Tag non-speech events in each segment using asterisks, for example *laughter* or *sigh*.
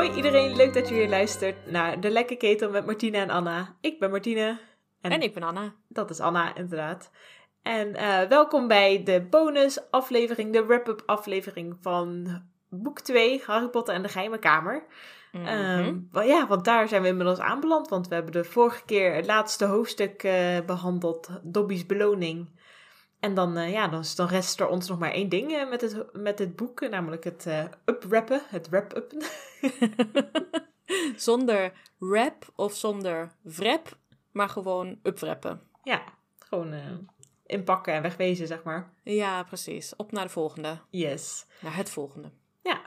Hoi iedereen, leuk dat je weer luistert naar De Lekke Ketel met Martine en Anna. Ik ben Martine. En, ik ben Anna. Dat is Anna, inderdaad. En uh, welkom bij de bonus aflevering, de wrap-up aflevering van boek 2, Harry Potter en de Geheime Kamer. Mm -hmm. um, ja, want daar zijn we inmiddels aanbeland, want we hebben de vorige keer het laatste hoofdstuk uh, behandeld, Dobby's beloning. En dan, uh, ja, dan, dan rest er ons nog maar één ding uh, met, het, met dit boek, namelijk het uh, uprappen, het wrap-up. *laughs* zonder rap of zonder wrap, maar gewoon upwrappen. Ja, gewoon inpakken en wegwezen, zeg maar. Ja, precies. Op naar de volgende. Yes. Naar het volgende. Ja.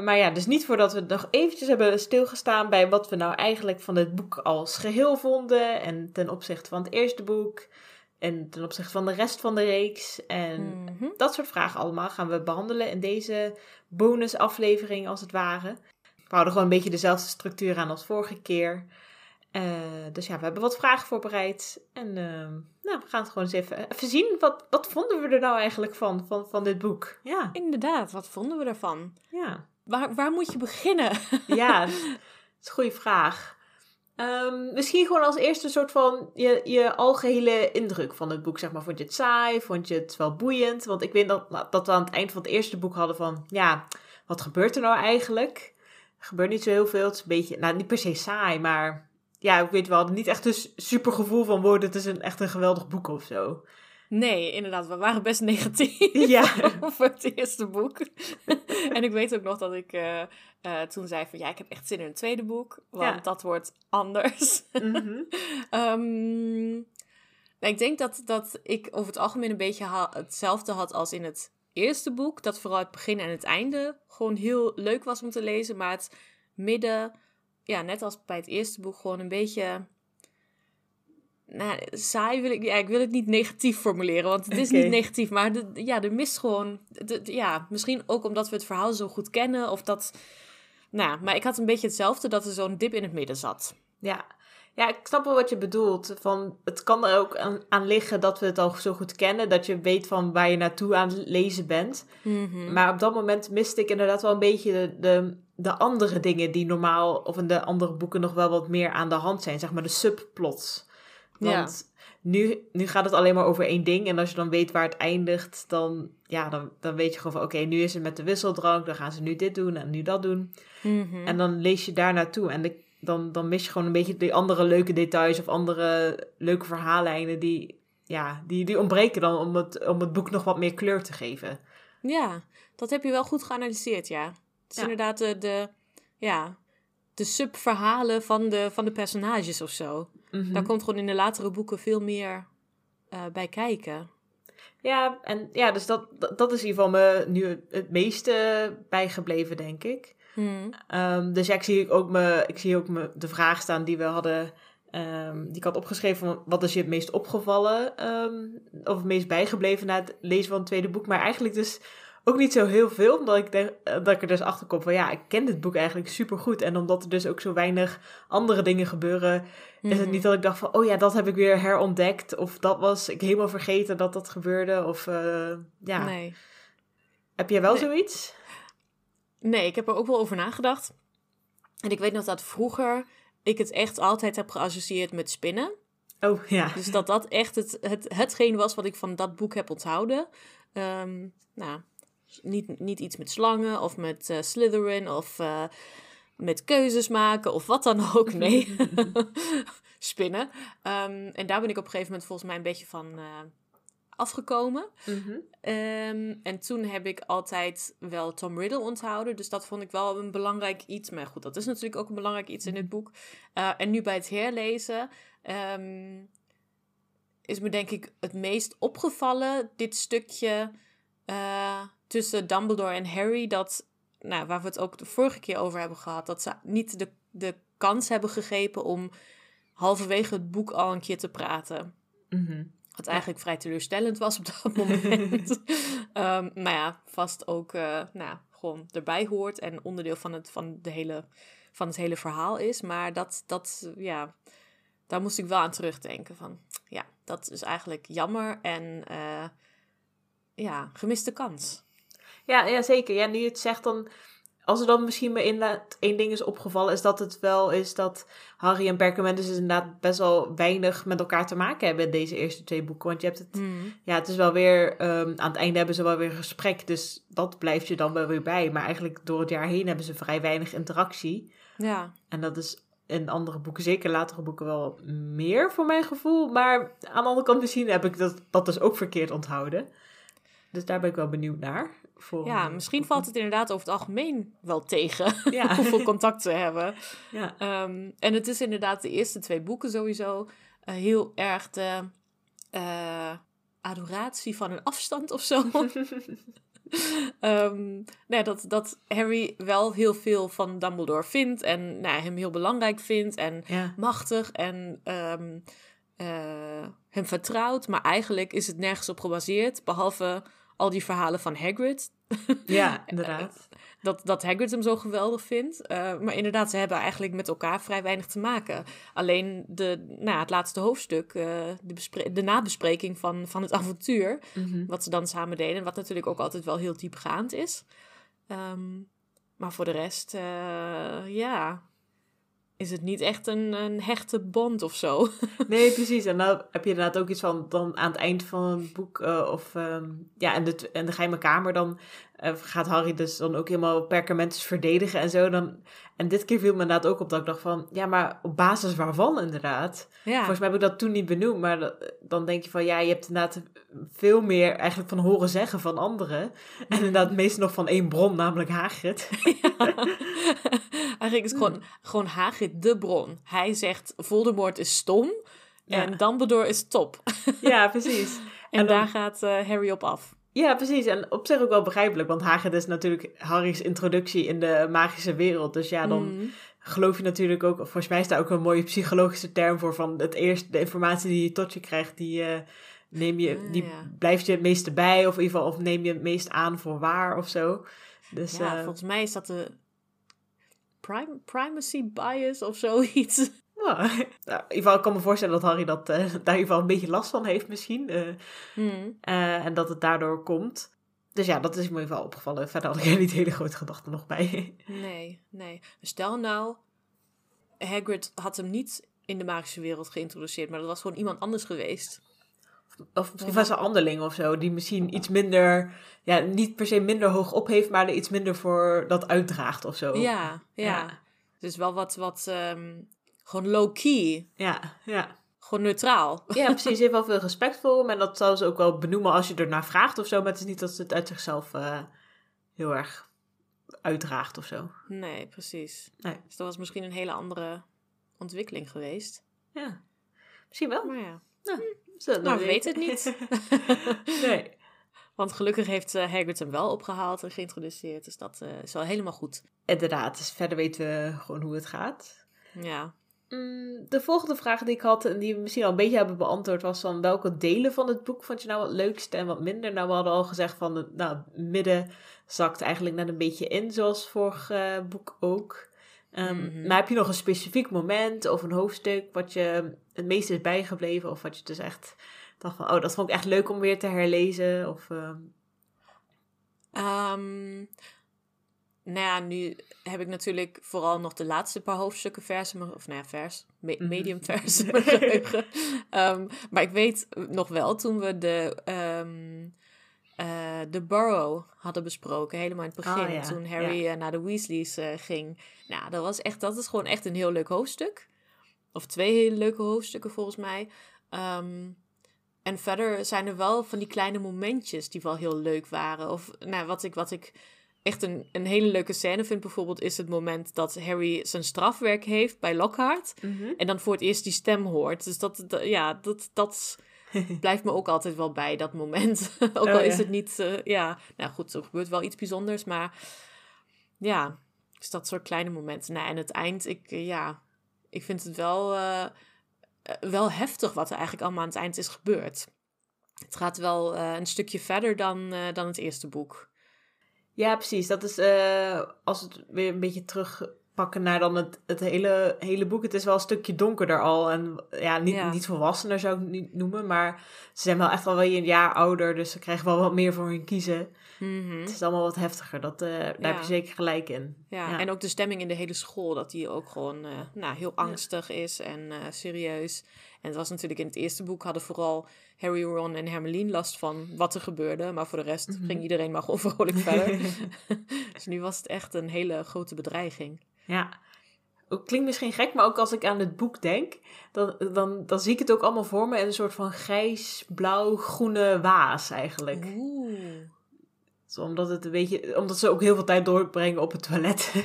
maar ja, dus niet voordat we nog eventjes hebben stilgestaan bij wat we nou eigenlijk van het boek als geheel vonden en ten opzichte van het eerste boek. En ten opzichte van de rest van de reeks. En mm -hmm. dat soort vragen allemaal gaan we behandelen in deze bonusaflevering als het ware. We houden gewoon een beetje dezelfde structuur aan als vorige keer. Uh, dus ja, we hebben wat vragen voorbereid. En uh, nou, we gaan het gewoon eens even, even zien. Wat, wat vonden we er nou eigenlijk van, van, van dit boek? Ja. Inderdaad, wat vonden we ervan? Ja. Waar, waar moet je beginnen? ja, *laughs* dat is een goede vraag. Um, misschien gewoon als eerste soort van je, je algehele indruk van het boek, zeg maar. Vond je het saai? Vond je het wel boeiend? Want ik weet dat, dat we aan het eind van het eerste boek hadden van... Ja, wat gebeurt er nou eigenlijk? Er gebeurt niet zo heel veel. Het is een beetje, nou niet per se saai, maar... Ja, ik weet wel, niet echt een super gevoel van... Wow, dit is een, echt een geweldig boek of zo. Nee, inderdaad, we waren best negatief ja. *laughs* over het eerste boek. *laughs* en ik weet ook nog dat ik uh, uh, toen zei van ja, ik heb echt zin in het tweede boek, want ja. dat wordt anders. Mm -hmm. um, nou, ik denk dat, dat ik over het algemeen een beetje ha hetzelfde had als in het eerste boek. Dat vooral het begin en het einde gewoon heel leuk was om te lezen, maar het midden, ja, net als bij het eerste boek, gewoon een beetje nou, saai wil ik, ja, ik wil het niet negatief formuleren, want het is okay. niet negatief, maar de, ja, er mist gewoon, de, ja, misschien ook omdat we het verhaal zo goed kennen, of dat, nou, maar ik had een beetje hetzelfde, dat er zo'n dip in het midden zat. Ja. ja, ik snap wel wat je bedoelt, van, het kan er ook aan, aan liggen dat we het al zo goed kennen, dat je weet van waar je naartoe aan het lezen bent, mm -hmm. maar op dat moment miste ik inderdaad wel een beetje de, de, de andere dingen die normaal, of in de andere boeken nog wel wat meer aan de hand zijn, zeg maar de subplots. Want ja. Nu, nu gaat het alleen maar over één ding. En als je dan weet waar het eindigt, dan, ja, dan, dan weet je gewoon van... Oké, okay, nu is het met de wisseldrank. Dan gaan ze nu dit doen en nu dat doen. Mm -hmm. En dan lees je daar naartoe. En de, dan, dan mis je gewoon een beetje die andere leuke details... of andere leuke verhaallijnen die, ja, die, die ontbreken dan... Om het, om het boek nog wat meer kleur te geven. Ja, dat heb je wel goed geanalyseerd, ja. Het is Ja. inderdaad de, de, ja, de subverhalen van de, van de personages of zo. Mhm. Daar komt gewoon in de latere boeken veel meer eh, bij kijken. Ja, en ja, dus dat, dat, is in ieder geval me nu het meeste bijgebleven, denk ik. Hmm. Ehm, dus ja, ik zie ook, me, ik zie ook me, de vraag staan die we hadden, ehm, die ik had opgeschreven, wat is je het meest opgevallen ehm, of het meest bijgebleven na het lezen van het tweede boek. Maar eigenlijk dus ook niet zo heel veel, omdat ik, denk, eh, dat ik er dus achter kom van ja, ik ken dit boek eigenlijk super goed. En omdat er dus ook zo weinig andere dingen gebeuren, is het Mhm. niet dat ik dacht van oh ja, dat heb ik weer herontdekt. Of dat was ik helemaal vergeten dat dat gebeurde. Of eh, ja, Nee. heb jij wel Nee. zoiets? nee, ik heb er ook wel over nagedacht. En ik weet nog dat vroeger ik het echt altijd heb geassocieerd met spinnen. Oh ja. Dus dat dat echt het, het, hetgeen was wat ik van dat boek heb onthouden. Ehm, nou, niet, niet iets met slangen of met eh, Slytherin of eh, met keuzes maken of wat dan ook. Nee, *laughs* spinnen. Ehm, en daar ben ik op een gegeven moment volgens mij een beetje van eh, afgekomen. Mhm. Ehm, en toen heb ik altijd wel Tom Riddle onthouden. Dus dat vond ik wel een belangrijk iets. Maar goed, dat is natuurlijk ook een belangrijk iets in dit boek. Eh, en nu bij het herlezen ehm, is me denk ik het meest opgevallen dit stukje tussen Dumbledore en Harry. Dat, nou, waar we het ook de vorige keer over hebben gehad. Dat ze niet de, de kans hebben gegrepen om halverwege het boek al een keer te praten. Mhm. Wat eigenlijk vrij teleurstellend was op dat *laughs* moment. *laughs* Ehm maar ja, vast ook eh, nou, gewoon erbij hoort en onderdeel van het, van, de hele, van het hele verhaal is. Maar dat, dat, ja, daar moest ik wel aan terugdenken. Van, ja, dat is eigenlijk jammer en eh, ja, gemiste kans. Ja, ja, zeker. Ja, nu je het zegt, dan als er dan misschien me inderdaad één ding is opgevallen, is dat het wel is dat Harry en Perkamentus dus inderdaad best wel weinig met elkaar te maken hebben in deze eerste twee boeken. Want je hebt het, Hmm. ja, het is wel weer, ehm, aan het einde hebben ze wel weer een gesprek, dus dat blijft je dan wel weer bij. Maar eigenlijk door het jaar heen hebben ze vrij weinig interactie. Ja. En dat is in andere boeken, zeker latere boeken, wel meer voor mijn gevoel. Maar aan de andere kant misschien heb ik dat, dat dus ook verkeerd onthouden. Dus daar ben ik wel benieuwd naar. Voor, ja, misschien valt het inderdaad over het algemeen wel tegen *laughs* Ja. *laughs* hoeveel contact ze hebben. Ja. Ehm, en het is inderdaad de eerste twee boeken sowieso eh, heel erg de eh, adoratie van een afstand of zo. *laughs* Nou ja, dat, dat Harry wel heel veel van Dumbledore vindt en nou, hem heel belangrijk vindt en Ja. machtig en ehm, eh, hem vertrouwt. Maar eigenlijk is het nergens op gebaseerd, behalve al die verhalen van Hagrid. ja, *laughs* inderdaad. Dat, dat Hagrid hem zo geweldig vindt. Eh, maar inderdaad, ze hebben eigenlijk met elkaar vrij weinig te maken. Alleen de, nou, het laatste hoofdstuk, eh, de, de nabespreking van, van het avontuur, Mhm. wat ze dan samen deden. Wat natuurlijk ook altijd wel heel diepgaand is. Ehm, maar voor de rest, eh, ja, is het niet echt een, een hechte bond of zo. *laughs* Nee, precies. En dan heb je inderdaad ook iets van dan aan het eind van het boek, eh, of ehm, ja, en de, en de geheime kamer, dan eh, gaat Harry dus dan ook helemaal perkamentus verdedigen en zo. Dan, en dit keer viel me inderdaad ook op dat ik dacht van, ja, maar op basis waarvan inderdaad? ja, Volgens mij heb ik dat toen niet benoemd, maar dat- dan denk je van, ja, je hebt inderdaad veel meer eigenlijk van horen zeggen van anderen. En inderdaad meestal nog van één bron, namelijk Hagrid. *laughs* Eigenlijk is gewoon, gewoon Hagrid de bron. Hij zegt Voldemort is stom Ja. en Dumbledore is top. ja, precies. *laughs* En, En dan- daar gaat eh, Harry op af. Ja, precies. En op zich ook wel begrijpelijk, want Hagrid is natuurlijk Harry's introductie in de magische wereld. Dus ja, dan Mm. geloof je natuurlijk ook, volgens mij is daar ook een mooie psychologische term voor, van het eerst, de informatie die je tot je krijgt, die, eh, neem je, Ah, die ja. blijft je het meeste bij, of in ieder geval, of neem je het meest aan voor waar of zo. Dus Ja, eh, volgens mij is dat de prim primacy bias of zoiets. Ja. *laughs* Nou, in ieder geval, ik kan me voorstellen dat Harry dat, eh, *laughs* daar in ieder geval een beetje last van heeft misschien. eh, Hmm. eh, en dat het daardoor komt. Dus ja, dat is me in ieder geval opgevallen. Verder had ik *laughs* er niet hele grote gedachten nog bij. Nee, nee. Stel nou, Hagrid had hem niet in de magische wereld geïntroduceerd, maar dat was gewoon iemand anders geweest. Of professor Anderling of zo, die misschien iets minder, ja, niet per se minder hoog op heeft, maar er iets minder voor dat uitdraagt of zo. Ja, ja. Ja. Dus wel wat, wat ehm, gewoon low-key. ja, ja. Gewoon neutraal. Ja, *laughs* precies. Ze heeft wel veel respect voor hem en dat zou ze ook wel benoemen als je er naar vraagt of zo, maar het is niet dat ze het uit zichzelf eh, heel erg uitdraagt of zo. Nee, precies. Nee. Dus dat was misschien een hele andere ontwikkeling geweest. Ja, misschien wel. Maar ja, maar we weten het niet. *laughs* nee. Want gelukkig heeft eh, Hagrid hem wel opgehaald en geïntroduceerd. Dus dat eh, is wel helemaal goed. Inderdaad, dus verder weten we gewoon hoe het gaat. Ja. Mm, de volgende vraag die ik had, en die we misschien al een beetje hebben beantwoord, was van welke delen van het boek vond je nou wat leukste en wat minder? Nou, we hadden al gezegd van het nou, het midden zakt eigenlijk net een beetje in, zoals vorig eh, boek ook. Ehm, Mhm. Maar heb je nog een specifiek moment of een hoofdstuk wat je het meest is bijgebleven? Of wat je dus echt dacht van, oh, dat vond ik echt leuk om weer te herlezen? Of, ehm, Ehm, nou ja, nu heb ik natuurlijk vooral nog de laatste paar hoofdstukken vers. Of nou ja, vers. me- Mhm. medium *laughs* vers geheugen. Ehm, maar ik weet nog wel, toen we de, ehm eh, de Burrow hadden besproken, helemaal in het begin. Oh ja, Toen Harry eh, naar de Weasleys eh, ging. Nou, dat, was echt, dat is gewoon echt een heel leuk hoofdstuk. Of twee hele leuke hoofdstukken volgens mij. Ehm, en verder zijn er wel van die kleine momentjes die wel heel leuk waren. Of nou, wat ik, wat ik echt een, een hele leuke scène vind bijvoorbeeld... is het moment dat Harry zijn strafwerk heeft bij Lockhart. En dan voor het eerst die stem hoort. Dus dat, dat- ja, dat, dat *laughs* blijft me ook altijd wel bij, dat moment. *laughs* ook al Oh, is ja. het niet, eh, ja... Nou goed, er gebeurt wel iets bijzonders, maar... Ja, dus dat soort kleine momenten. Nou, en het eind, ik, eh, ja... Ik vind het wel, eh, wel heftig wat er eigenlijk allemaal aan het eind is gebeurd. Het gaat wel een stukje verder dan, dan het eerste boek. Ja, precies. Dat is, eh, als het weer een beetje terug pakken naar dan het, het hele, hele boek. Het is wel een stukje donkerder al. En ja, niet, Ja. niet volwassener zou ik het niet noemen. Maar ze zijn wel echt wel weer een jaar ouder. Dus ze krijgen wel wat meer voor hun kiezen. Mhm. Het is allemaal wat heftiger. Dat, eh, daar Ja. heb je zeker gelijk in. Ja, Ja. en ook de stemming in de hele school, dat die ook gewoon eh, nou, heel angstig is en eh, serieus. En het was natuurlijk in het eerste boek hadden vooral Harry, Ron en Hermeline last van wat er gebeurde. Maar voor de rest Mhm. ging iedereen maar gewoon *laughs* vrolijk verder. *laughs* dus nu was het echt een hele grote bedreiging. Ja. Klinkt misschien gek, maar ook als ik aan het boek denk, dan, dan, dan zie ik het ook allemaal voor me in een soort van grijs, blauw, groene waas eigenlijk. Oeh. Omdat, het een beetje, omdat ze ook heel veel tijd doorbrengen op het toilet. *laughs*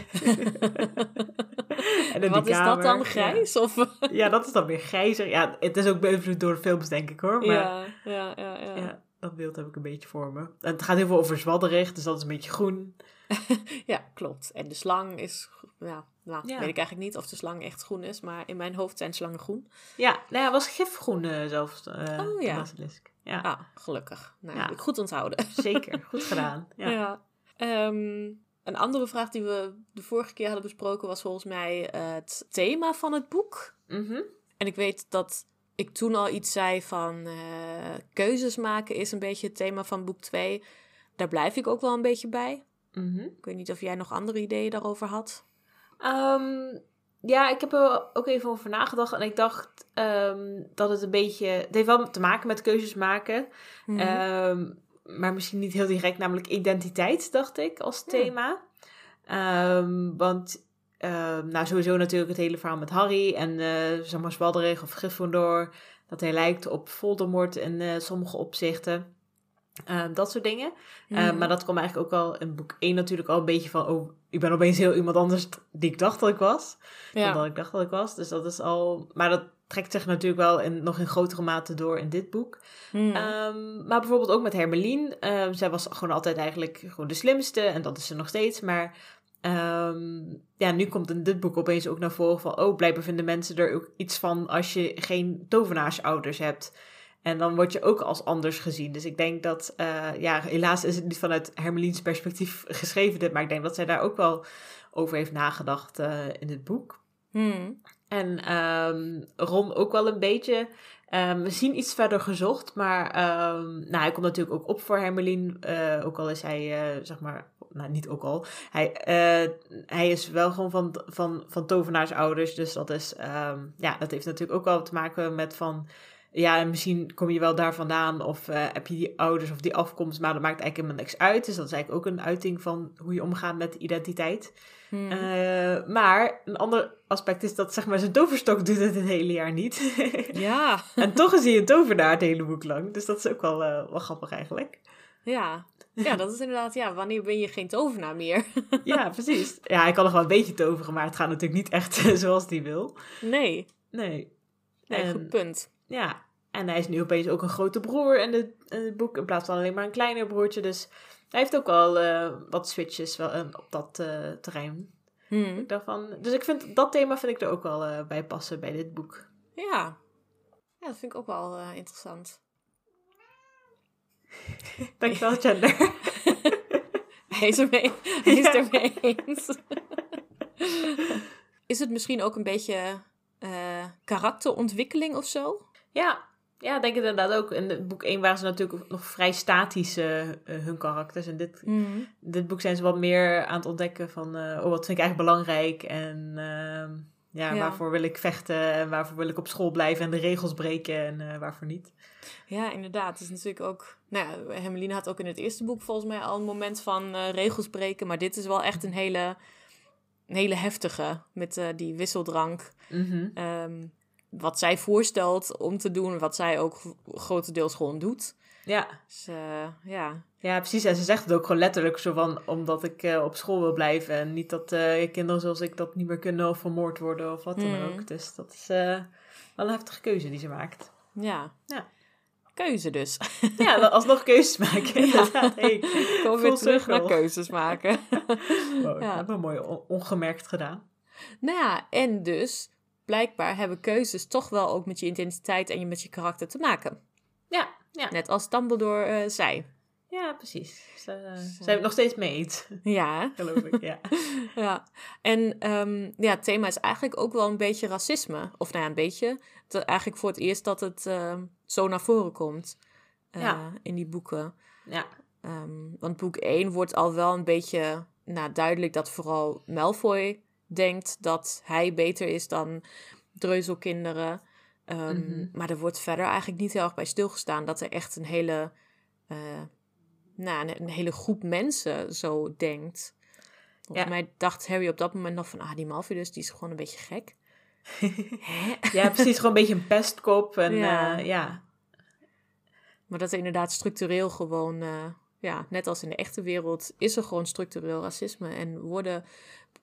En Wat is dat dan, grijs? Of... Ja. *laughs* ja, dat is dan weer grijzer. Ja, het is ook beïnvloed door de films, denk ik hoor. Maar ja. ja, ja, ja, ja. dat beeld heb ik een beetje voor me. En het gaat heel veel over zwadderig, dus dat is een beetje groen. *laughs* Ja, klopt. En de slang is, ja, nou, Ja. weet ik eigenlijk niet of de slang echt groen is, maar in mijn hoofd zijn slangen groen. Ja, nou ja, was gifgroen eh, zelfs. eh, Oh, ja. Ja, Ah, gelukkig. Nou, Ja. heb ik goed onthouden. zeker. *laughs* Goed gedaan. Ja. Ehm, een andere vraag die we de vorige keer hadden besproken was volgens mij eh, het thema van het boek. Mhm. En ik weet dat ik toen al iets zei van keuzes maken is een beetje het thema van boek 2. Daar blijf ik ook wel een beetje bij. Mhm. Ik weet niet of jij nog andere ideeën daarover had. Ehm, ja, ik heb er ook even over nagedacht. En ik dacht ehm, dat het een beetje... Het heeft wel te maken met keuzes maken. Mhm. Ehm, maar misschien niet heel direct, namelijk identiteit, dacht ik, als thema. Want, nou, sowieso natuurlijk het hele verhaal met Harry en, eh zeg maar, Zwadderig of Gryffindor. Dat hij lijkt op Voldemort in eh, sommige opzichten. Ehm, dat soort dingen. Eh, Mhm. maar dat kwam eigenlijk ook al in boek 1 natuurlijk al een beetje van... Oh, ik ben opeens heel iemand anders die ik dacht dat ik was. Dan ja. dat ik dacht dat ik was. Dus dat is al... Maar dat trekt zich natuurlijk wel in, nog in grotere mate door in dit boek. Mhm. Ehm, maar bijvoorbeeld ook met Hermeline. Ehm, zij was gewoon altijd eigenlijk gewoon de slimste. En dat is ze nog steeds. Maar ehm, ja, nu komt in dit boek opeens ook naar voren van... Oh, blijkbaar vinden mensen er ook iets van als je geen tovenaarsouders hebt. En dan word je ook als anders gezien. Dus ik denk dat... eh, ja, helaas is het niet vanuit Hermelines perspectief geschreven dit. Maar ik denk dat zij daar ook wel over heeft nagedacht eh, in het boek. Mhm. En ehm, Ron ook wel een beetje. Ehm, we zien iets verder gezocht, maar ehm, nou, hij komt natuurlijk ook op voor Hermelien. eh, ook al is hij, zeg maar, nou niet ook al. Hij, hij is wel gewoon van, van, van tovenaarsouders, dus dat is, ehm, ja, dat heeft natuurlijk ook wel te maken met van... Ja, misschien kom je wel daar vandaan of eh, heb je die ouders of die afkomst, maar dat maakt eigenlijk helemaal niks uit. Dus dat is eigenlijk ook een uiting van hoe je omgaat met identiteit. Mhm. Eh, maar een ander aspect is dat zeg maar zijn toverstok doet het het hele jaar niet. *laughs* ja. en toch is hij een tovenaar het hele boek lang. Dus dat is ook wel, eh, wel grappig eigenlijk. Ja. ja, dat is inderdaad, ja, wanneer ben je geen tovenaar meer? *laughs* Ja, precies. Ja, hij kan nog wel een beetje toveren, maar het gaat natuurlijk niet echt *laughs* zoals hij wil. nee, Nee. nee En- goed punt. Ja, en hij is nu opeens ook een grote broer in het, in het boek in plaats van alleen maar een kleiner broertje. Dus hij heeft ook wel eh, wat switches wel, eh, op dat eh, terrein. Mhm. Ik dacht van, dus ik vind dat thema vind ik er ook wel bij passen bij dit boek. Ja. ja, dat vind ik ook wel interessant. *laughs* Dankjewel, Gender. *laughs* Hij is, ermee, hij is ermee eens. *laughs* is het misschien ook een beetje karakterontwikkeling of zo? Ja, ja, ik denk inderdaad ook. In het boek 1 waren ze natuurlijk nog vrij statisch, eh, hun karakters. En dit, in dit boek zijn ze wat meer aan het ontdekken van... eh, oh, wat vind ik eigenlijk belangrijk? En ehm, ja, Ja. waarvoor wil ik vechten? En waarvoor wil ik op school blijven en de regels breken? En eh, waarvoor niet? Ja, inderdaad. Het is natuurlijk ook... Nou ja, Hermeline had ook in het eerste boek volgens mij al een moment van regels breken. Maar dit is wel echt een hele, een hele heftige met die wisseldrank. Mhm. Ehm, wat zij voorstelt om te doen, wat zij ook grotendeels gewoon doet. Ja. Dus eh, ja, ja, precies. En ze zegt het ook gewoon letterlijk zo van... omdat ik eh, op school wil blijven. En niet dat eh, kinderen zoals ik dat niet meer kunnen of vermoord worden of wat dan Mhm. ook. Dus dat is wel een heftige keuze die ze maakt. ja. Ja. Keuze dus. Ja, alsnog keuzes maken. *laughs* Inderdaad. Hey, Kom weer full terug naar keuzes maken. *laughs* Wow, Ja. Dat hebben we mooi on- ongemerkt gedaan. nou ja, en dus blijkbaar hebben keuzes toch wel ook met je identiteit en je met je karakter te maken. Ja, ja. Net als Dumbledore eh, zei. Ja, precies. Ze uh, zijn het nog steeds mee eens. Ja. *laughs* Geloof ik, ja. *laughs* ja. En um, ja, het thema is eigenlijk ook wel een beetje racisme. Of nou ja, een beetje. Eigenlijk voor het eerst dat het uh, zo naar voren komt uh, ja. in die boeken. Ja. Um, want boek 1 wordt al wel een beetje nou, duidelijk dat vooral Malfoy denkt dat hij beter is dan dreuzelkinderen. Um, mm -hmm. Maar er wordt verder eigenlijk niet heel erg bij stilgestaan dat er echt een hele, uh, nou, een, een, hele groep mensen zo denkt. Volgens ja. mij dacht Harry op dat moment nog van, ah, die Malfoy dus, die is gewoon een beetje gek. *laughs* ja, precies, gewoon een beetje een pestkop. En, ja. Uh, ja. Maar dat er inderdaad structureel gewoon, uh, ja, net als in de echte wereld, is er gewoon structureel racisme. En worden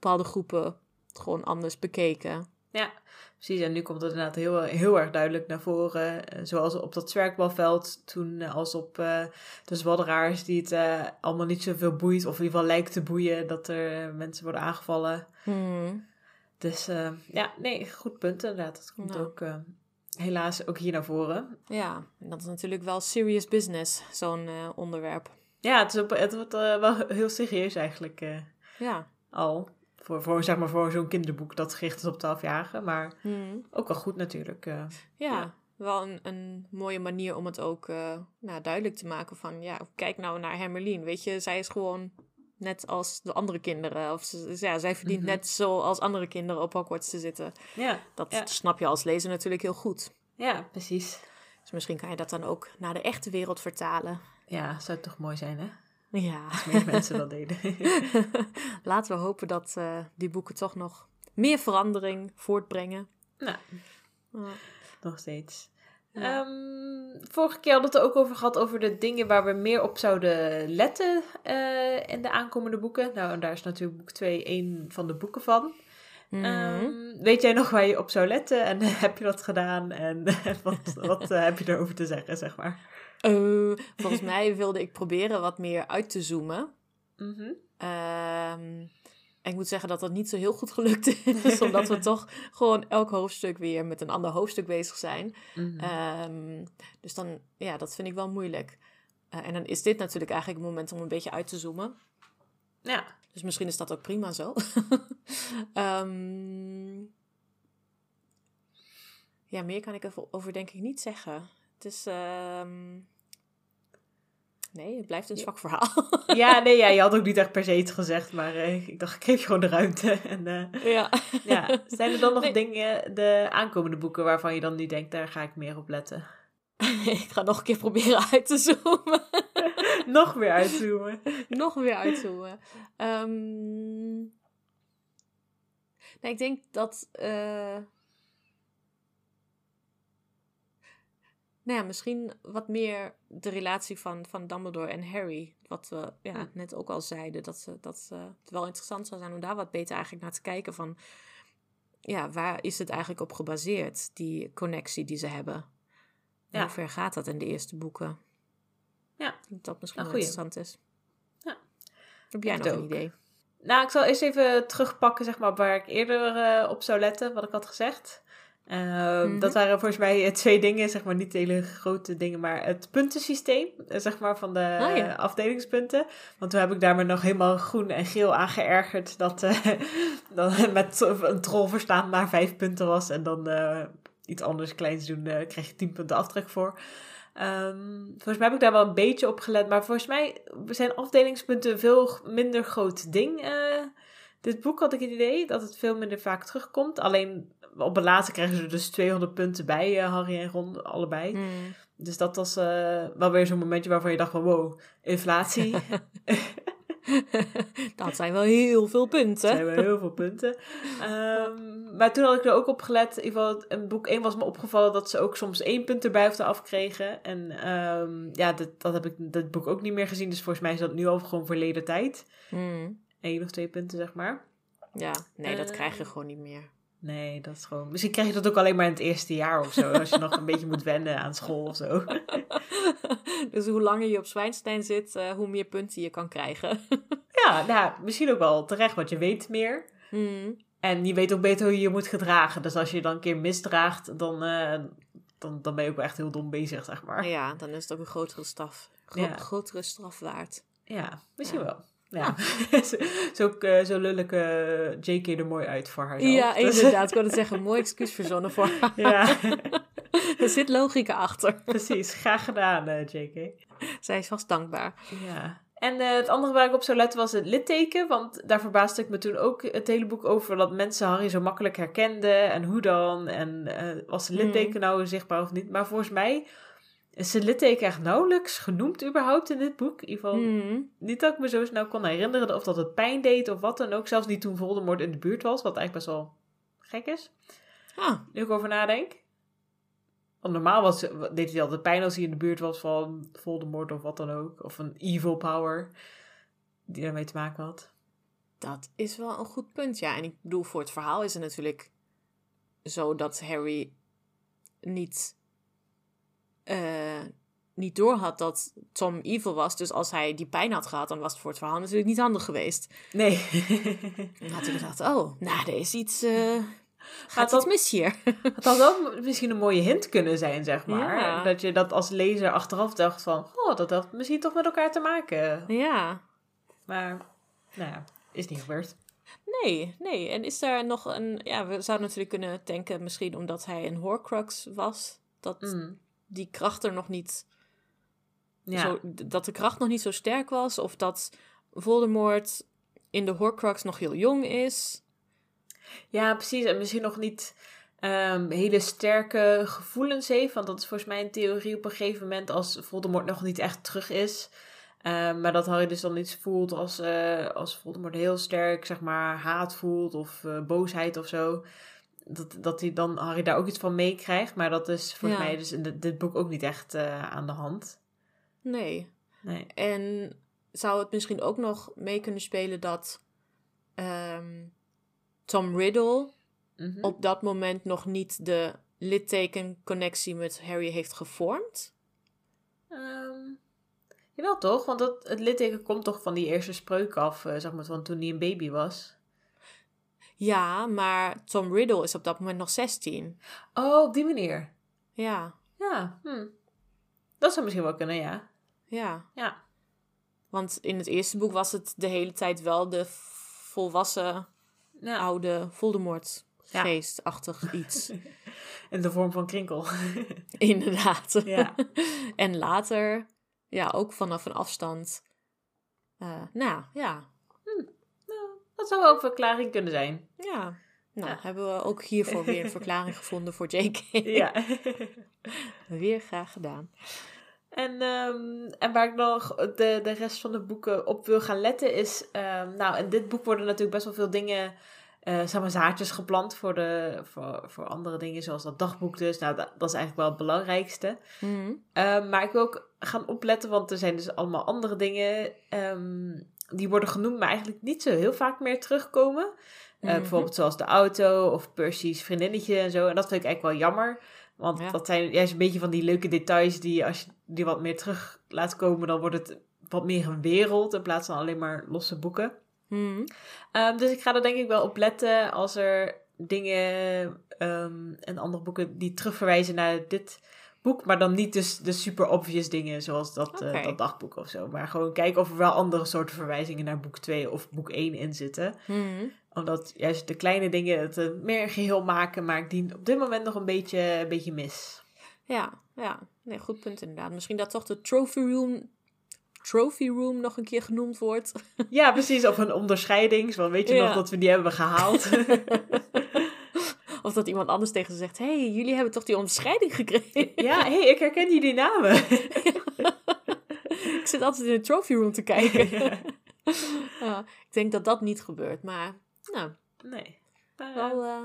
bepaalde groepen gewoon anders bekeken. Ja, precies. En nu komt het inderdaad heel, heel erg duidelijk naar voren. Zoals op dat zwerkbalveld toen als op uh, de zwadderaars die het uh, allemaal niet zoveel boeit. Of in ieder geval lijkt te boeien dat er mensen worden aangevallen. Hmm. Dus uh, ja, nee, goed punt inderdaad. Dat komt Nou. ook helaas ook hier naar voren. Ja, en dat is natuurlijk wel serious business, zo'n onderwerp. Ja, het, is op, het wordt wel heel serieus eigenlijk ja. al. Voor, voor, zeg maar, voor zo'n kinderboek dat gericht is op 12-jarigen. Maar Hmm. ook wel goed natuurlijk. uh, Ja, Ja. wel een, een mooie manier om het ook uh, nou, duidelijk te maken van... Ja, kijk nou naar Hermeline, weet je, zij is gewoon net als de andere kinderen. Of ze, ja, zij verdient Mhm. net zo als andere kinderen op Hogwarts te zitten. ja, Dat Ja. snap je als lezer natuurlijk heel goed. ja, precies. Dus misschien kan je dat dan ook naar de echte wereld vertalen. Ja, zou het toch mooi zijn, hè? Ja. Als meer mensen dat deden. *laughs* Laten we hopen dat eh, die boeken toch nog meer verandering voortbrengen. nou, Ja. nog steeds. Ja. Ehm, vorige keer hadden we het ook over gehad over de dingen waar we meer op zouden letten eh, in de aankomende boeken. Nou, en daar is natuurlijk boek 2 één van de boeken van. Mhm. Ehm, weet jij nog waar je op zou letten en *laughs* heb je dat gedaan en *laughs* wat, wat eh, heb je erover te zeggen, zeg maar? Eh, volgens mij wilde ik proberen wat meer uit te zoomen. Mhm. Ehm, en ik moet zeggen dat dat niet zo heel goed gelukt is, *laughs* omdat we toch gewoon elk hoofdstuk weer met een ander hoofdstuk bezig zijn. Mhm. Ehm, dus dan, ja, dat vind ik wel moeilijk. Eh, en dan is dit natuurlijk eigenlijk het moment om een beetje uit te zoomen. ja, Dus misschien is dat ook prima zo. *laughs* Ehm, ja, meer kan ik erover denk ik niet zeggen. Het is... ehm, nee, het blijft een Ja. zwak verhaal. *laughs* ja, nee, ja, je had ook niet echt per se iets gezegd, maar eh, ik dacht, ik geef je gewoon de ruimte. *laughs* En eh, ja. ja, zijn er dan nog Nee. dingen, de aankomende boeken, waarvan je dan nu denkt, daar ga ik meer op letten? *laughs* ik ga nog een keer proberen uit te zoomen. nog meer uitzoomen. nog weer uitzoomen. Ehm nee, ik denk dat... eh, nou ja, misschien wat meer de relatie van, van Dumbledore en Harry. Wat we ja, net ook al zeiden. Dat, ze, dat het wel interessant zou zijn om daar wat beter eigenlijk naar te kijken. Van, ja, waar is het eigenlijk op gebaseerd? Die connectie die ze hebben. Ja. Hoe ver gaat dat in de eerste boeken? Ja. Dat misschien Nou, wel interessant is. Ja. Heb jij nog een idee? Nou, ik zal eerst even terugpakken, zeg maar, waar ik eerder eh, op zou letten, wat ik had gezegd. Ehm, Mhm. Dat waren volgens mij eh, twee dingen, zeg maar, niet hele grote dingen, maar het puntensysteem, eh, zeg maar, van de Ah, ja. afdelingspunten. Want toen heb ik daar me nog helemaal groen en geel aan geërgerd dat eh, *laughs* dan met een troll verstaan maar vijf punten was en dan iets anders kleins doen, kreeg je tien punten aftrek voor. Ehm, volgens mij heb ik daar wel een beetje op gelet. Maar volgens mij zijn afdelingspunten een veel minder groot ding. dit boek had ik het idee dat het veel minder vaak terugkomt. Alleen op het laatste krijgen ze dus 200 punten bij, eh, Harry en Ron, allebei. Hmm. Dus dat was eh, wel weer zo'n momentje waarvan je dacht van wow, inflatie. *laughs* dat zijn wel heel veel Dat punten. zijn wel heel veel punten. Ehm, maar toen had ik er ook op gelet. In ieder geval, in boek 1 was me opgevallen dat ze ook soms één punt erbij of eraf kregen. En ehm, ja, dat, dat heb ik dat boek ook niet meer gezien. Dus volgens mij is dat nu al gewoon verleden tijd. Hmm. Eén of twee punten, zeg maar. Ja, nee, dat Eh. krijg je gewoon niet meer. Nee, dat is gewoon... Misschien krijg je dat ook alleen maar in het eerste jaar of zo. *laughs* Als je nog een beetje moet wennen aan school of zo. *laughs* dus hoe langer je op Zwijnstein zit, eh, hoe meer punten je kan krijgen. *laughs* Ja, nou, misschien ook wel terecht, want je weet meer. Hmm. En je weet ook beter hoe je je moet gedragen. Dus als je dan een keer misdraagt, dan, eh, dan, dan ben je ook echt heel dom bezig, zeg maar. Ja, dan is het ook een grotere straf. Gro Ja. Grotere straf waard. Ja, misschien Ja. wel. Ja. *laughs* zo, zo, eh, zo lullig eh, JK er mooi uit voor haarzelf. Ja, inderdaad. Ik wilde zeggen, mooi excuus verzonnen voor haar. ja, *laughs* Er zit logica achter. precies. Graag gedaan, eh, JK. Zij is vast dankbaar. Ja. En het andere waar ik op zou letten was het litteken. Want daar verbaasde ik me toen ook het hele boek over dat mensen Harry zo makkelijk herkenden. En hoe dan? En was het litteken nou zichtbaar of niet? Maar volgens mij is het litteken echt nauwelijks genoemd überhaupt in dit boek. In ieder geval Mhm. niet dat ik me zo snel kon herinneren of dat het pijn deed of wat dan ook. Zelfs niet toen Voldemort in de buurt was, wat eigenlijk best wel gek is. Ah, Nu ik over nadenk. Want normaal was, deed hij altijd pijn als hij in de buurt was van Voldemort of wat dan ook. Of een evil power die daarmee te maken had. dat is wel een goed punt, ja. En ik bedoel, voor het verhaal is het natuurlijk zo dat Harry niet, eh, niet doorhad dat Tom evil was. Dus als hij die pijn had gehad, dan was het voor het verhaal natuurlijk niet handig geweest. Nee. *laughs* Dan had hij gedacht, oh, nou, er is iets... eh gaat dat- mis hier? Het had wel misschien een mooie hint kunnen zijn, zeg maar. Ja. Dat je dat als lezer achteraf dacht van... Oh, dat had misschien toch met elkaar te maken. ja. Maar, nou ja, is niet gebeurd. Nee, nee. En is daar nog een... Ja, we zouden natuurlijk kunnen denken, misschien omdat hij een Horcrux was, dat Mm. Die kracht er nog niet... Ja. Zo, dat de kracht nog niet zo sterk was, of dat Voldemort in de Horcrux nog heel jong is. Ja, precies. En misschien nog niet ehm, hele sterke gevoelens heeft. Want dat is volgens mij een theorie op een gegeven moment als Voldemort nog niet echt terug is. Ehm, maar dat Harry dus dan iets voelt als, eh, als Voldemort heel sterk, zeg maar, haat voelt of eh, boosheid of zo. Dat, dat hij dan Harry daar ook iets van meekrijgt. Maar dat is volgens Ja. mij dus in dit, dit boek ook niet echt eh, aan de hand. Nee. Nee. En zou het misschien ook nog mee kunnen spelen dat ehm, Tom Riddle Mhm. op dat moment nog niet de littekenconnectie met Harry heeft gevormd? Ehm, jawel toch? Want dat, het litteken komt toch van die eerste spreuk af, eh, zeg maar, van toen hij een baby was. Ja, maar Tom Riddle is op dat moment nog 16. Oh, op die manier. Ja, Ja, hm. dat zou misschien wel kunnen, ja. ja. Ja, Want in het eerste boek was het de hele tijd wel de volwassen ja. oude Voldemort geestachtig iets. *laughs* in de vorm van krinkel. *laughs* Inderdaad. ja. *laughs* En later, ja, ook vanaf een afstand. Eh, nou, ja. Dat zou wel een verklaring kunnen zijn. Ja. Nou, Ja. hebben we ook hiervoor weer een verklaring *laughs* gevonden voor JK. Ja. *laughs* Weer graag gedaan. En, ehm, en waar ik nog de, de rest van de boeken op wil gaan letten is... ehm, nou, in dit boek worden natuurlijk best wel veel dingen... eh zeg maar zaadjes geplant voor, de, voor, voor andere dingen, zoals dat dagboek dus. Nou, dat, dat is eigenlijk wel het belangrijkste. Mhm. Ehm, maar ik wil ook gaan opletten, want er zijn dus allemaal andere dingen... die worden genoemd, maar eigenlijk niet zo heel vaak meer terugkomen. Eh, Mhm. Bijvoorbeeld zoals de auto of Percy's vriendinnetje en zo. En dat vind ik eigenlijk wel jammer. Want Ja. dat zijn juist een beetje van die leuke details die als je die wat meer terug laat komen, dan wordt het wat meer een wereld in plaats van alleen maar losse boeken. Mhm. Ehm, dus ik ga er denk ik wel op letten als er dingen ehm en andere boeken die terugverwijzen naar dit boek, maar dan niet dus de super obvious dingen zoals dat, eh, dat dagboek of zo. Maar gewoon kijken of er wel andere soorten verwijzingen naar boek 2 of boek 1 in zitten Mhm. omdat juist de kleine dingen het eh, meer geheel maken, maar ik die op dit moment nog een beetje, een beetje mis. Ja, ja. Nee, goed punt inderdaad. Misschien dat toch de trophy room, trophy room nog een keer genoemd wordt. Ja, precies. Of een onderscheiding. Van weet je Ja. nog dat we die hebben gehaald? *laughs* Of dat iemand anders tegen ze zegt: hey, jullie hebben toch die onderscheiding gekregen? ja, hé, hey, ik herken jullie namen. *laughs* ik zit altijd in de trophy room te kijken. *laughs* *laughs* Ja, ik denk dat dat niet gebeurt, maar nou, nee. Maar, wel, eh,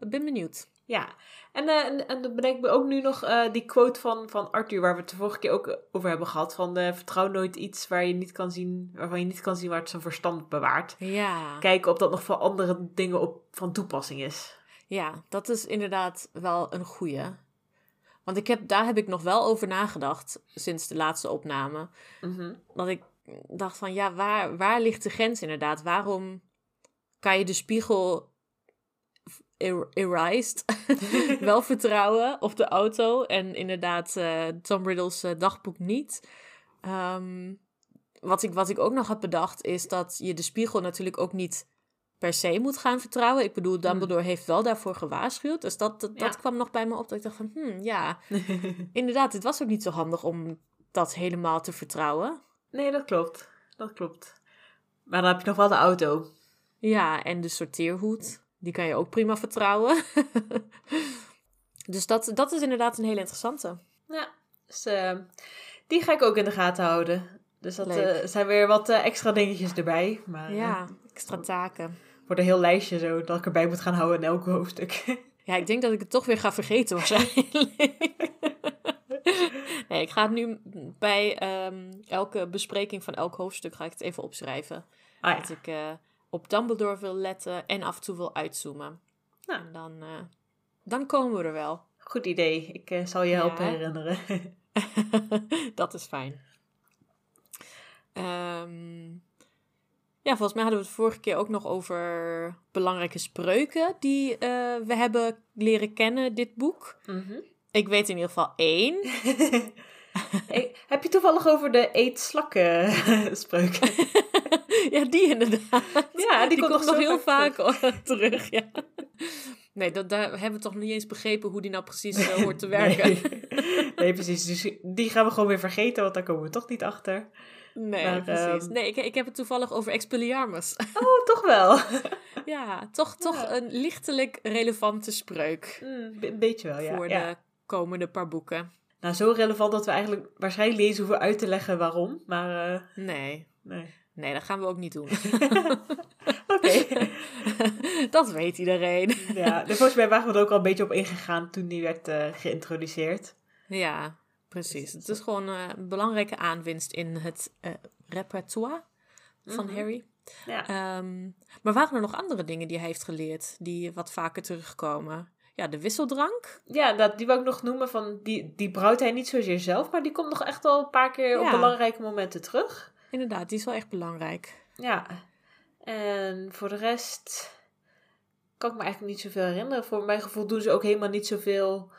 ik ben benieuwd. Ja, en, eh, en, en dan bedenk ik me ook nu nog eh, die quote van, van Arthur, waar we het de vorige keer ook over hebben gehad. Van eh, vertrouw nooit iets waar je niet kan zien, waarvan je niet kan zien waar het zijn verstand bewaart. Ja. Kijken of dat nog voor andere dingen op, van toepassing is. Ja, dat is inderdaad wel een goeie. Want ik heb, daar heb ik nog wel over nagedacht sinds de laatste opname. Mhm. Dat ik dacht van, ja, waar, waar ligt de grens inderdaad? Waarom kan je de spiegel er- erased. *laughs* wel vertrouwen op de auto. En inderdaad, eh, Tom Riddle's eh, dagboek niet. Ehm, wat, ik, wat ik ook nog had bedacht, is dat je de spiegel natuurlijk ook niet per se moet gaan vertrouwen. Ik bedoel, Dumbledore heeft wel daarvoor gewaarschuwd. Dus dat, dat, kwam nog bij me op. Dat ik dacht van, hmm, ja, *laughs* inderdaad, het was ook niet zo handig om dat helemaal te vertrouwen. nee, dat klopt. Dat klopt. Maar dan heb je nog wel de auto. Ja, en de sorteerhoed, die kan je ook prima vertrouwen. *laughs* dus dat, dat is inderdaad een hele interessante. Ja, dus eh, die ga ik ook in de gaten houden. Dus dat eh, zijn weer wat eh, extra dingetjes erbij. Maar Ja, extra taken. Wordt een heel lijstje zo dat ik erbij moet gaan houden in elk hoofdstuk. *laughs* Ja, ik denk dat ik het toch weer ga vergeten waarschijnlijk. nee, ik ga het nu bij ehm, elke bespreking van elk hoofdstuk ga ik het even opschrijven. ah Dat ik eh, op Dumbledore wil letten en af en toe wil uitzoomen. Nou. En dan, eh, dan komen we er wel. goed idee. Ik eh, zal je helpen Ja. herinneren. *laughs* *laughs* dat is fijn. Ja, volgens mij hadden we het vorige keer ook nog over belangrijke spreuken die eh, we hebben leren kennen, dit boek. Mhm. Ik weet in ieder geval één. *laughs* Hey, heb je toevallig over de eet slakken *laughs* spreuken? *laughs* ja, die inderdaad. Ja, die, Die, komt, nog heel vaak hoor, terug. Ja. Nee, dat, daar hebben we toch niet eens begrepen hoe die nou precies eh, hoort te werken. Nee. nee, precies. Dus die gaan we gewoon weer vergeten, want daar komen we toch niet achter. Nee, Maar, precies. ehm, Nee, ik, ik heb het toevallig over Expelliarmus. *laughs* Oh, toch wel. *laughs* ja, toch, toch Ja. een lichtelijk relevante spreuk Mm, een beetje wel, ja. voor ja. de komende paar boeken. Nou, zo relevant dat we eigenlijk waarschijnlijk niet eens hoeven uit te leggen waarom. Maar eh, Nee, nee. nee, dat gaan we ook niet doen. *laughs* Oké. dat weet iedereen. ja, dus volgens mij waren we er ook al een beetje op ingegaan toen die werd eh, geïntroduceerd. Ja, precies. Het is gewoon eh, een belangrijke aanwinst in het eh, repertoire van Mhm. Harry. Ja. Ehm, maar waren er nog andere dingen die hij heeft geleerd die wat vaker terugkomen? Ja, de wisseldrank. Ja, dat, die wou ik nog noemen. Van, die, die brouwt hij niet zozeer zelf, maar die komt nog echt wel een paar keer op belangrijke momenten terug. Inderdaad, die is wel echt belangrijk. Ja. En voor de rest kan ik me eigenlijk niet zoveel herinneren. Voor mijn gevoel doen ze ook helemaal niet zoveel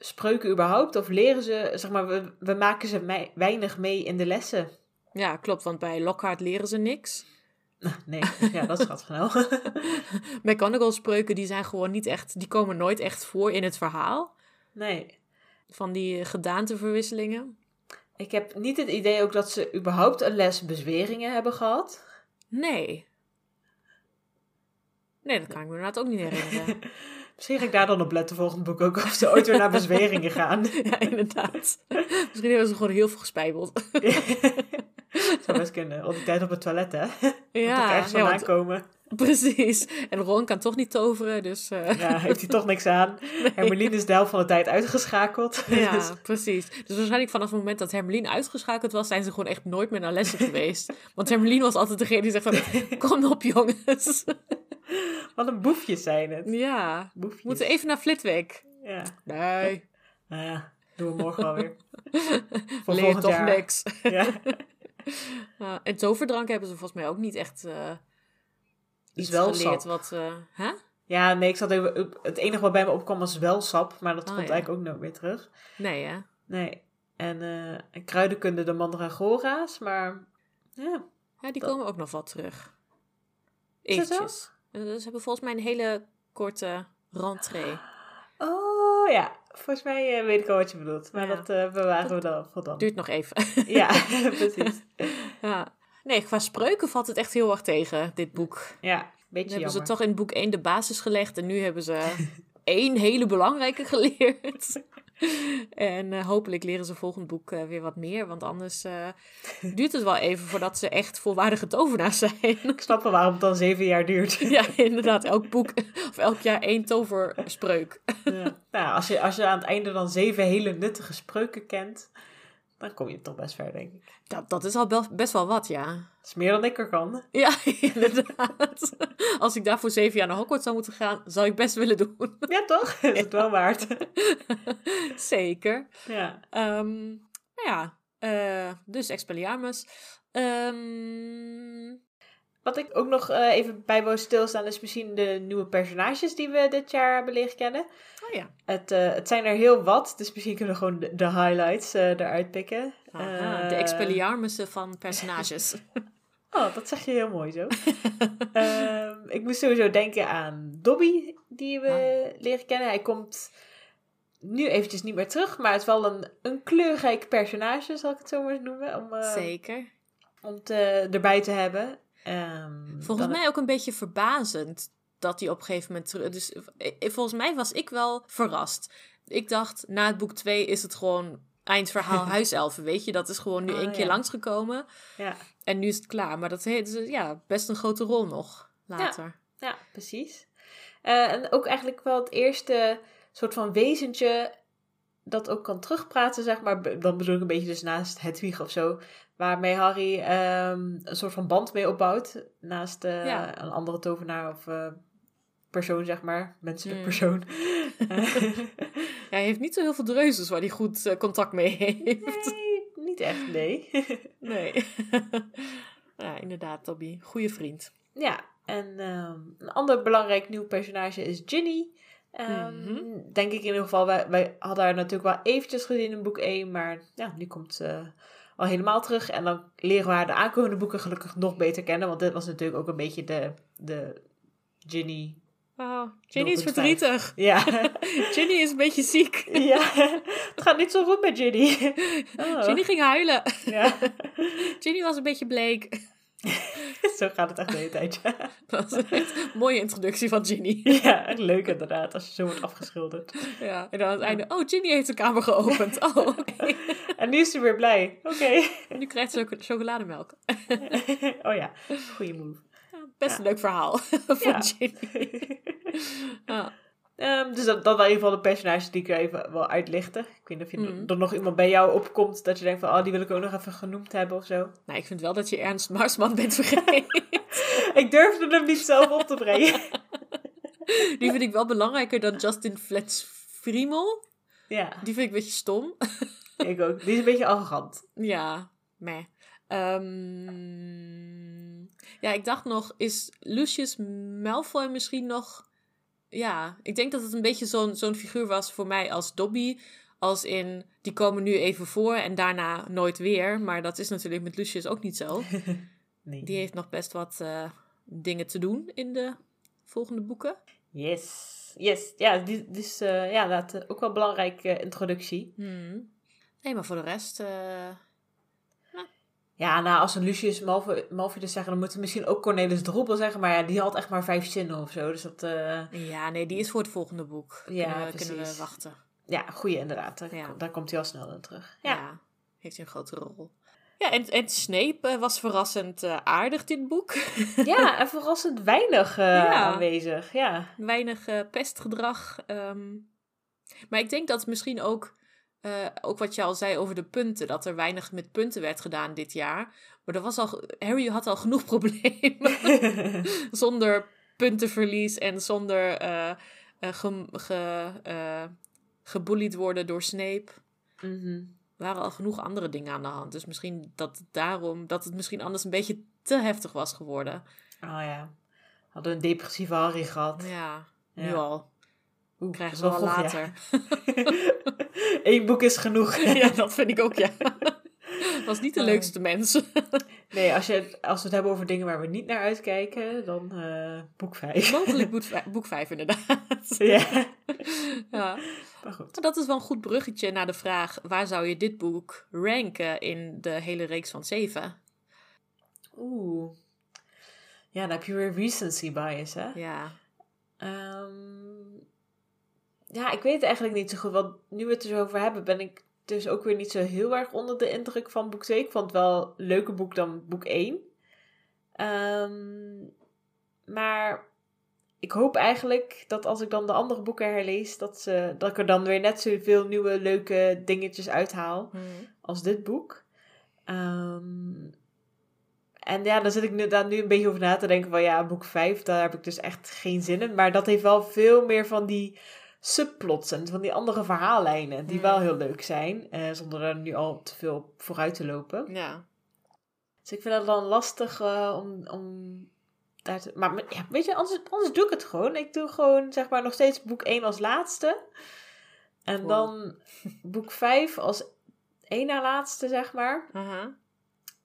spreuken überhaupt. Of leren ze, zeg maar, we, we maken ze mei- weinig mee in de lessen. Ja, klopt, want bij Lockhart leren ze niks. Nee, *laughs* ja, dat schat genoeg. McGonagall spreuken die zijn gewoon niet echt, die komen nooit echt voor in het verhaal. nee. Van die gedaanteverwisselingen. Ik heb niet het idee ook dat ze überhaupt een les bezweringen hebben gehad. Nee. Nee, dat kan ik me inderdaad ook niet herinneren. *laughs* Misschien ga ik daar dan op letten volgend boek ook of ze ooit weer naar bezweringen *laughs* gaan. ja, inderdaad. Misschien hebben ze gewoon heel veel gespijbeld. *laughs* Zou best kunnen. Al die tijd op het toilet, hè? Moet ja, er ergens vandaan want- komen. precies. En Ron kan toch niet toveren, dus... eh, Ja, heeft hij toch niks aan. *laughs* Hermeline is de helft van de tijd uitgeschakeld. Dus- Ja, precies. Dus waarschijnlijk vanaf het moment dat Hermeline uitgeschakeld was, zijn ze gewoon echt nooit meer naar lessen geweest. Want Hermeline was altijd degene die zegt van, kom op jongens. *laughs* Wat een boefjes zijn het. ja, we Boefjes. moeten even naar Flitwick. Ja. Nee, Nou ja, doen we morgen wel weer. *laughs* Voor leer volgend toch jaar. niks. *laughs* Ja. En toverdrank hebben ze volgens mij ook niet echt eh Is iets wel geleerd sap. wat... eh hè? Ja, nee, ik zat even... Het enige wat bij me opkwam was wel sap. Maar dat Oh, komt ja. eigenlijk ook nooit meer terug. Nee, hè? Nee. En eh kruidenkunde de mandragora's. Maar ja, Ja, die Dat- komen ook nog wel terug. Is Eh, Ze hebben volgens mij een hele korte rentree. Oh ja, volgens mij eh, weet ik al wat je bedoelt. Maar Ja. dat eh, bewaren we dan voor dan. Duurt nog even. *laughs* Ja, *laughs* precies. *laughs* ja. Nee, qua spreuken valt het echt heel erg tegen, dit boek. Ja, Dan beetje hebben ze jammer. toch in boek 1 de basis gelegd en nu hebben ze één hele belangrijke geleerd. *laughs* en eh, hopelijk leren ze volgend boek eh, weer wat meer, want anders eh, duurt het wel even voordat ze echt volwaardige tovenaars *laughs* zijn. Ik snap wel waarom het dan zeven jaar duurt. *laughs* ja, inderdaad, elk boek of elk jaar één toverspreuk. Ja. Nou, als je, als je aan het einde dan zeven hele nuttige spreuken kent, dan kom je toch best ver, denk ik. Dat, dat is al best wel wat, ja. Dat is meer dan ik er kan. Ja, *laughs* inderdaad. Als ik daarvoor zeven jaar naar Hogwarts zou moeten gaan, zou ik best willen doen. Ja, toch? *laughs* Is het wel waard. *laughs* Zeker. Ja. Ehm, nou ja, eh, dus Expelliarmus. Ehm, Wat ik ook nog eh, even bij wil stilstaan is misschien de nieuwe personages die we dit jaar hebben leren kennen. Oh ja. Het, eh, het zijn er heel wat, dus misschien kunnen we gewoon de, de highlights eh, eruit pikken. Aha, de Eh, expelliarmussen van personages. *laughs* Oh, dat zeg je heel mooi zo. *laughs* Ehm, ik moest sowieso denken aan Dobby, die we leren kennen. Hij komt nu eventjes niet meer terug, maar het is wel een, een kleurrijk personage, zal ik het zo maar eens noemen, om, eh, Zeker. om te, erbij te hebben. Ehm, Volgens dan- mij ook een beetje verbazend dat hij op een gegeven moment terug... Dus eh, volgens mij was ik wel verrast. Ik dacht, na het boek 2 is het gewoon eindverhaal *laughs* huiselfen, weet je? Dat is gewoon nu Ah, één keer ja. langsgekomen Ja, en nu is het klaar. Maar dat heeft dus, ja, best een grote rol nog later. ja, precies. Eh, en ook eigenlijk wel het eerste soort van wezentje dat ook kan terugpraten, zeg maar. Dan bedoel ik een beetje dus naast Hedwig of zo. Waarmee Harry ehm, een soort van band mee opbouwt. Naast eh, Ja. een andere tovenaar of eh, persoon, zeg maar. Menselijk Mm. persoon. *laughs* *laughs* Ja, hij heeft niet zo heel veel dreuzes waar hij goed eh, contact mee heeft. nee, niet echt, nee. *laughs* Nee. ja, inderdaad, Toby. Goeie vriend. ja, en ehm, een ander belangrijk nieuw personage is Ginny. Ehm, Mhm. Denk ik in ieder geval. Wij, wij hadden haar natuurlijk wel eventjes gezien in boek 1. Maar ja, nu komt ze al helemaal terug. En dan leren we haar de aankomende boeken gelukkig nog beter kennen. Want dit was natuurlijk ook een beetje de, de Ginny. Oh, Ginny is 0,5. verdrietig. Ja. *laughs* Ginny is een beetje ziek. ja, het gaat niet zo goed met Ginny. *laughs* Oh. Ginny ging huilen. Ja, *laughs* Ginny was een beetje bleek. zo gaat het echt de hele tijd. Ja, Dat was een mooie introductie van Ginny. ja echt leuk inderdaad, als je zo wordt afgeschilderd. Ja, en dan aan het einde, oh, Ginny heeft de kamer geopend. Oh, oké. En nu is ze weer blij. Oké. En nu krijgt ze ook chocolademelk. oh ja, goede move. Best een leuk verhaal *laughs* Ja. Ginny. *laughs* Ja. Ehm, dus dat, dat waren in ieder geval de personages die ik er even wil uitlichten. Ik weet niet of je, Mm. er nog iemand bij jou opkomt dat je denkt van, oh, die wil ik ook nog even genoemd hebben of zo. Nou, ik vind wel dat je Ernst Marsman bent vergeten. *laughs* ik durfde hem niet zelf op te brengen. Die vind ik wel belangrijker dan Justin Fletch-Friemel. ja, Die vind ik een beetje stom. ik ook. Die is een beetje arrogant. Ja, meh. Ehm, ja, ik dacht nog, is Lucius Malfoy misschien nog... Ja, ik denk dat het een beetje zo'n zo'n figuur was voor mij als Dobby. Als in, die komen nu even voor en daarna nooit weer. Maar dat is natuurlijk met Lucius ook niet zo. *laughs* Nee. Die heeft nog best wat eh, dingen te doen in de volgende boeken. Yes. Yes. Ja, is eh, ja, dat, eh, ook wel een belangrijke introductie. Hmm. Nee, maar voor de rest... Ja, nou, als we Lucius Malfoy, Malfoy dus zeggen, dan moeten we misschien ook Cornelis Drobbel zeggen. Maar ja, die had echt maar vijf zinnen of zo. Dus dat, eh, ja, nee, die is voor het volgende boek. Ja, kunnen, we, kunnen we wachten. ja, goeie inderdaad. Daar, Ja. daar komt hij al snel in terug. Ja. Ja. heeft een grote rol. Ja, en, en Snape eh, was verrassend eh, aardig, dit boek. *laughs* Ja, en verrassend weinig Ja. aanwezig. Ja. Weinig pestgedrag. ehm. maar ik denk dat misschien ook, eh, ook wat je al zei over de punten, dat er weinig met punten werd gedaan dit jaar. Maar er was al, Harry had al genoeg *laughs* problemen. *laughs* zonder puntenverlies en zonder eh, ge, worden door Snape. Mhm. Er waren al genoeg andere dingen aan de hand. Dus misschien dat het daarom, dat het misschien anders een beetje te heftig was geworden. Oh ja. Hadden een depressieve Harry gehad. Ja, nu al. Oeh, Krijgen dat ze wel vroeg, ja. *laughs* Eén boek is genoeg. *laughs* Ja. dat vind ik ook, ja. Was niet de Oh. leukste mens. Nee, als, je, als we het hebben over dingen waar we niet naar uitkijken, dan eh, boek 5. Mogelijk *laughs* boek, vij- boek 5 inderdaad. ja, *laughs* Ja. maar goed. Maar Dat is wel een goed bruggetje naar de vraag... waar zou je dit boek ranken in de hele reeks van zeven? Oeh. Ja, dan heb je weer recency bias, hè? Ja. Ehm, ja, ik weet het eigenlijk niet zo goed. Want nu we het er zo over hebben, ben ik dus ook weer niet zo heel erg onder de indruk van boek 2. Ik vond het wel een leuker boek dan boek 1. Ehm, maar ik hoop eigenlijk dat als ik dan de andere boeken herlees, dat, ze, dat ik er dan weer net zoveel nieuwe leuke dingetjes uithaal als dit boek. Ehm, en ja, daar zit ik nu, daar nu een beetje over na te denken van ja, boek 5, daar heb ik dus echt geen zin in. Maar dat heeft wel veel meer van die subplots en van die andere verhaallijnen, die wel heel leuk zijn. eh, zonder er nu al te veel vooruit te lopen. Ja. Dus ik vind dat dan lastig uh, om, om daar te... Maar ja, weet je, anders, anders doe ik het gewoon. Ik doe gewoon, zeg maar, nog steeds boek 1 als laatste. En dan boek 5 als één na laatste, zeg maar. Uh -huh.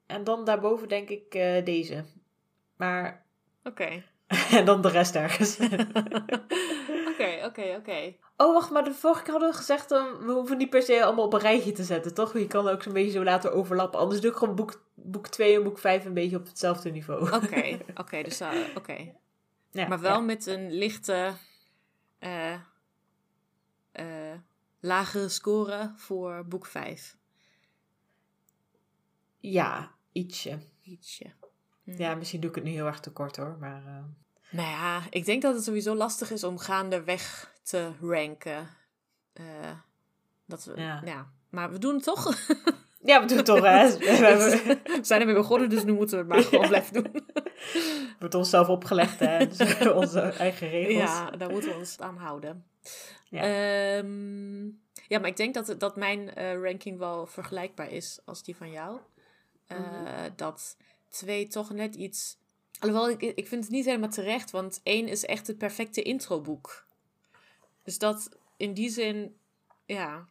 En dan daarboven denk ik uh, deze. Maar... Oké. *laughs* en dan de rest ergens. *laughs* Oké, oké. Oh, wacht, maar de vorige keer hadden we gezegd... Um, we hoeven niet per se allemaal op een rijtje te zetten, toch? Je kan ook zo'n beetje zo laten overlappen. Anders doe ik gewoon boek, boek 2 en boek 5 een beetje op hetzelfde niveau. Oké, *laughs* oké. dus uh, oké. Ja, maar wel ja. met een lichte... Uh, uh, lagere score voor boek 5. Ja, ietsje. Ietsje. Hm. Ja, misschien doe ik het nu heel erg te kort hoor, maar... Nou ja, ik denk dat het sowieso lastig is om gaandeweg te ranken. Uh, dat we, ja. ja. Maar we doen het toch? *laughs* Ja, we doen het toch, hè? *laughs* we zijn ermee begonnen, dus nu moeten we het maar *laughs* gewoon ja. blijven doen. Het wordt onszelf opgelegd, hè? Dus onze eigen regels. Ja, daar moeten we ons aan houden. Ja, um, ja maar ik denk dat, dat mijn uh, ranking wel vergelijkbaar is als die van jou. Uh, mm-hmm. Dat twee toch net iets... Alhoewel, ik, ik vind het niet helemaal terecht, want één is echt het perfecte introboek. Dus dat in die zin, ja.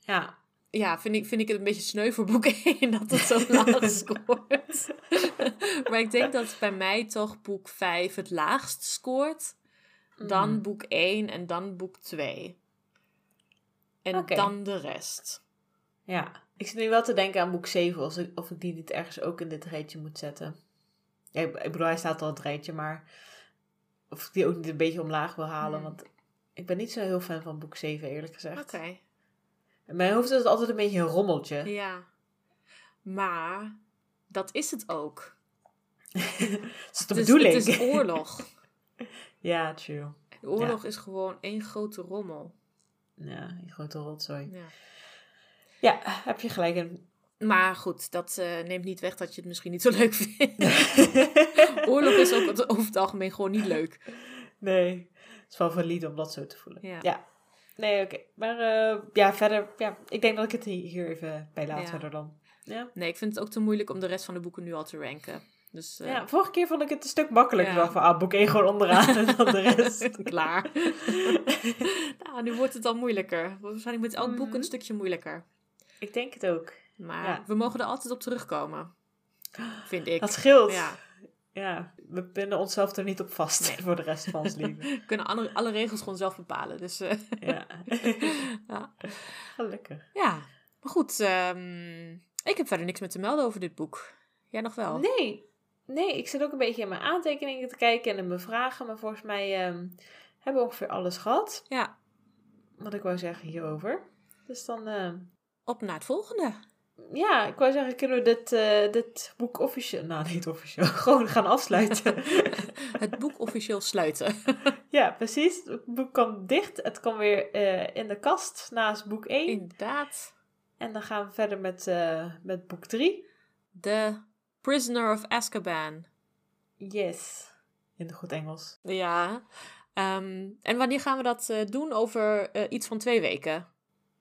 Ja. Ja, vind ik, vind ik het een beetje sneu voor boek 1 *laughs* dat het zo *laughs* laag scoort. *laughs* maar ik denk dat bij mij toch boek 5 het laagst scoort. Dan mm. boek 1 en dan boek 2. En okay. dan de rest. Ja, ik zit nu wel te denken aan boek 7, of ik, of ik die niet ergens ook in dit rijtje moet zetten. Ik, ik bedoel, hij staat al het rijtje, maar of ik die ook niet een beetje omlaag wil halen. Mm. Want ik ben niet zo heel fan van boek 7, eerlijk gezegd. Oké. Okay. In mijn hoofd is het altijd een beetje een rommeltje. Ja. Maar dat is het ook. *laughs* dat is de bedoeling. Het is oorlog. *laughs* ja, true. De oorlog ja. is gewoon één grote rommel. Ja, een grote rotzooi. Ja. ja, heb je gelijk in. Maar goed, dat uh, neemt niet weg dat je het misschien niet zo leuk vindt. *laughs* oorlog is ook over het algemeen gewoon niet leuk. Nee, het is wel valide om dat zo te voelen. Ja. ja. Nee, oké. Okay. Maar uh, ja, verder, ja, ik denk dat ik het hier even bij laat ja. verder dan. Ja. Nee, ik vind het ook te moeilijk om de rest van de boeken nu al te ranken. Dus, uh... Ja, vorige keer vond ik het een stuk makkelijker. Ja. Van, ah, boek 1 gewoon onderaan en dan de rest. *laughs* Klaar. *laughs* nou, nu wordt het al moeilijker. Waarschijnlijk met elk mm boek een stukje moeilijker. Ik denk het ook. Maar ja. we mogen er altijd op terugkomen. Vind ik. Dat scheelt. Ja. Ja, we pinnen onszelf er niet op vast nee. voor de rest van ons *laughs* leven. we kunnen alle, alle regels gewoon zelf bepalen. Dus, uh... ja. *laughs* ja. Gelukkig. Ja, maar goed. Um, ik heb verder niks meer te melden over dit boek. Jij nog wel? Nee. Nee, ik zit ook een beetje in mijn aantekeningen te kijken en in mijn vragen. Maar volgens mij um, hebben we ongeveer alles gehad. Ja. Wat ik wou zeggen hierover. Dus dan... Uh... Op naar het volgende ja, ik wou zeggen, kunnen we dit, uh, dit boek officieel... Nou, niet officieel. *laughs* Gewoon gaan afsluiten. *laughs* het boek officieel sluiten. *laughs* ja, precies. Het boek kan dicht. Het kan weer uh, in de kast naast boek 1. Inderdaad. En dan gaan we verder met, uh, met boek 3. The Prisoner of Azkaban. Yes. In de goed Engels. Ja. Um, en wanneer gaan we dat doen? Over iets van twee weken?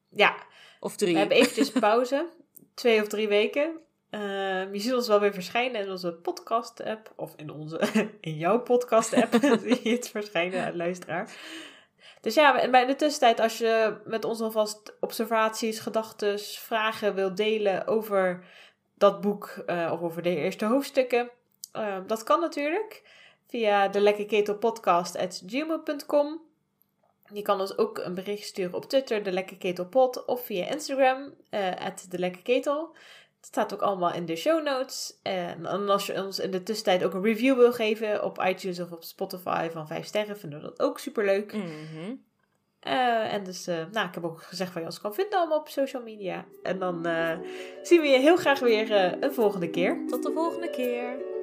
Ja. Of drie. We hebben eventjes pauze twee of drie weken. Uh, je ziet ons wel weer verschijnen in onze podcast-app. Of in, onze, *laughs* in jouw podcast-app *laughs* zie je het verschijnen, luisteraar. Dus ja, in de tussentijd, als je met ons alvast observaties, gedachten, vragen wilt delen over dat boek uh, of over de eerste hoofdstukken, uh, dat kan natuurlijk via de lekkerketelpodcast.gmail.com. Je kan ons ook een bericht sturen op Twitter, de Lekker Ketelpot, of via Instagram, uh, de Lekker Ketel. Het staat ook allemaal in de show notes. En als je ons in de tussentijd ook een review wil geven op iTunes of op Spotify van 5 sterren, vinden we dat ook super leuk. Mm -hmm. uh, en dus, uh, nou, ik heb ook gezegd waar je ons kan vinden allemaal op social media. En dan zien we je heel graag weer een volgende keer. Tot de volgende keer.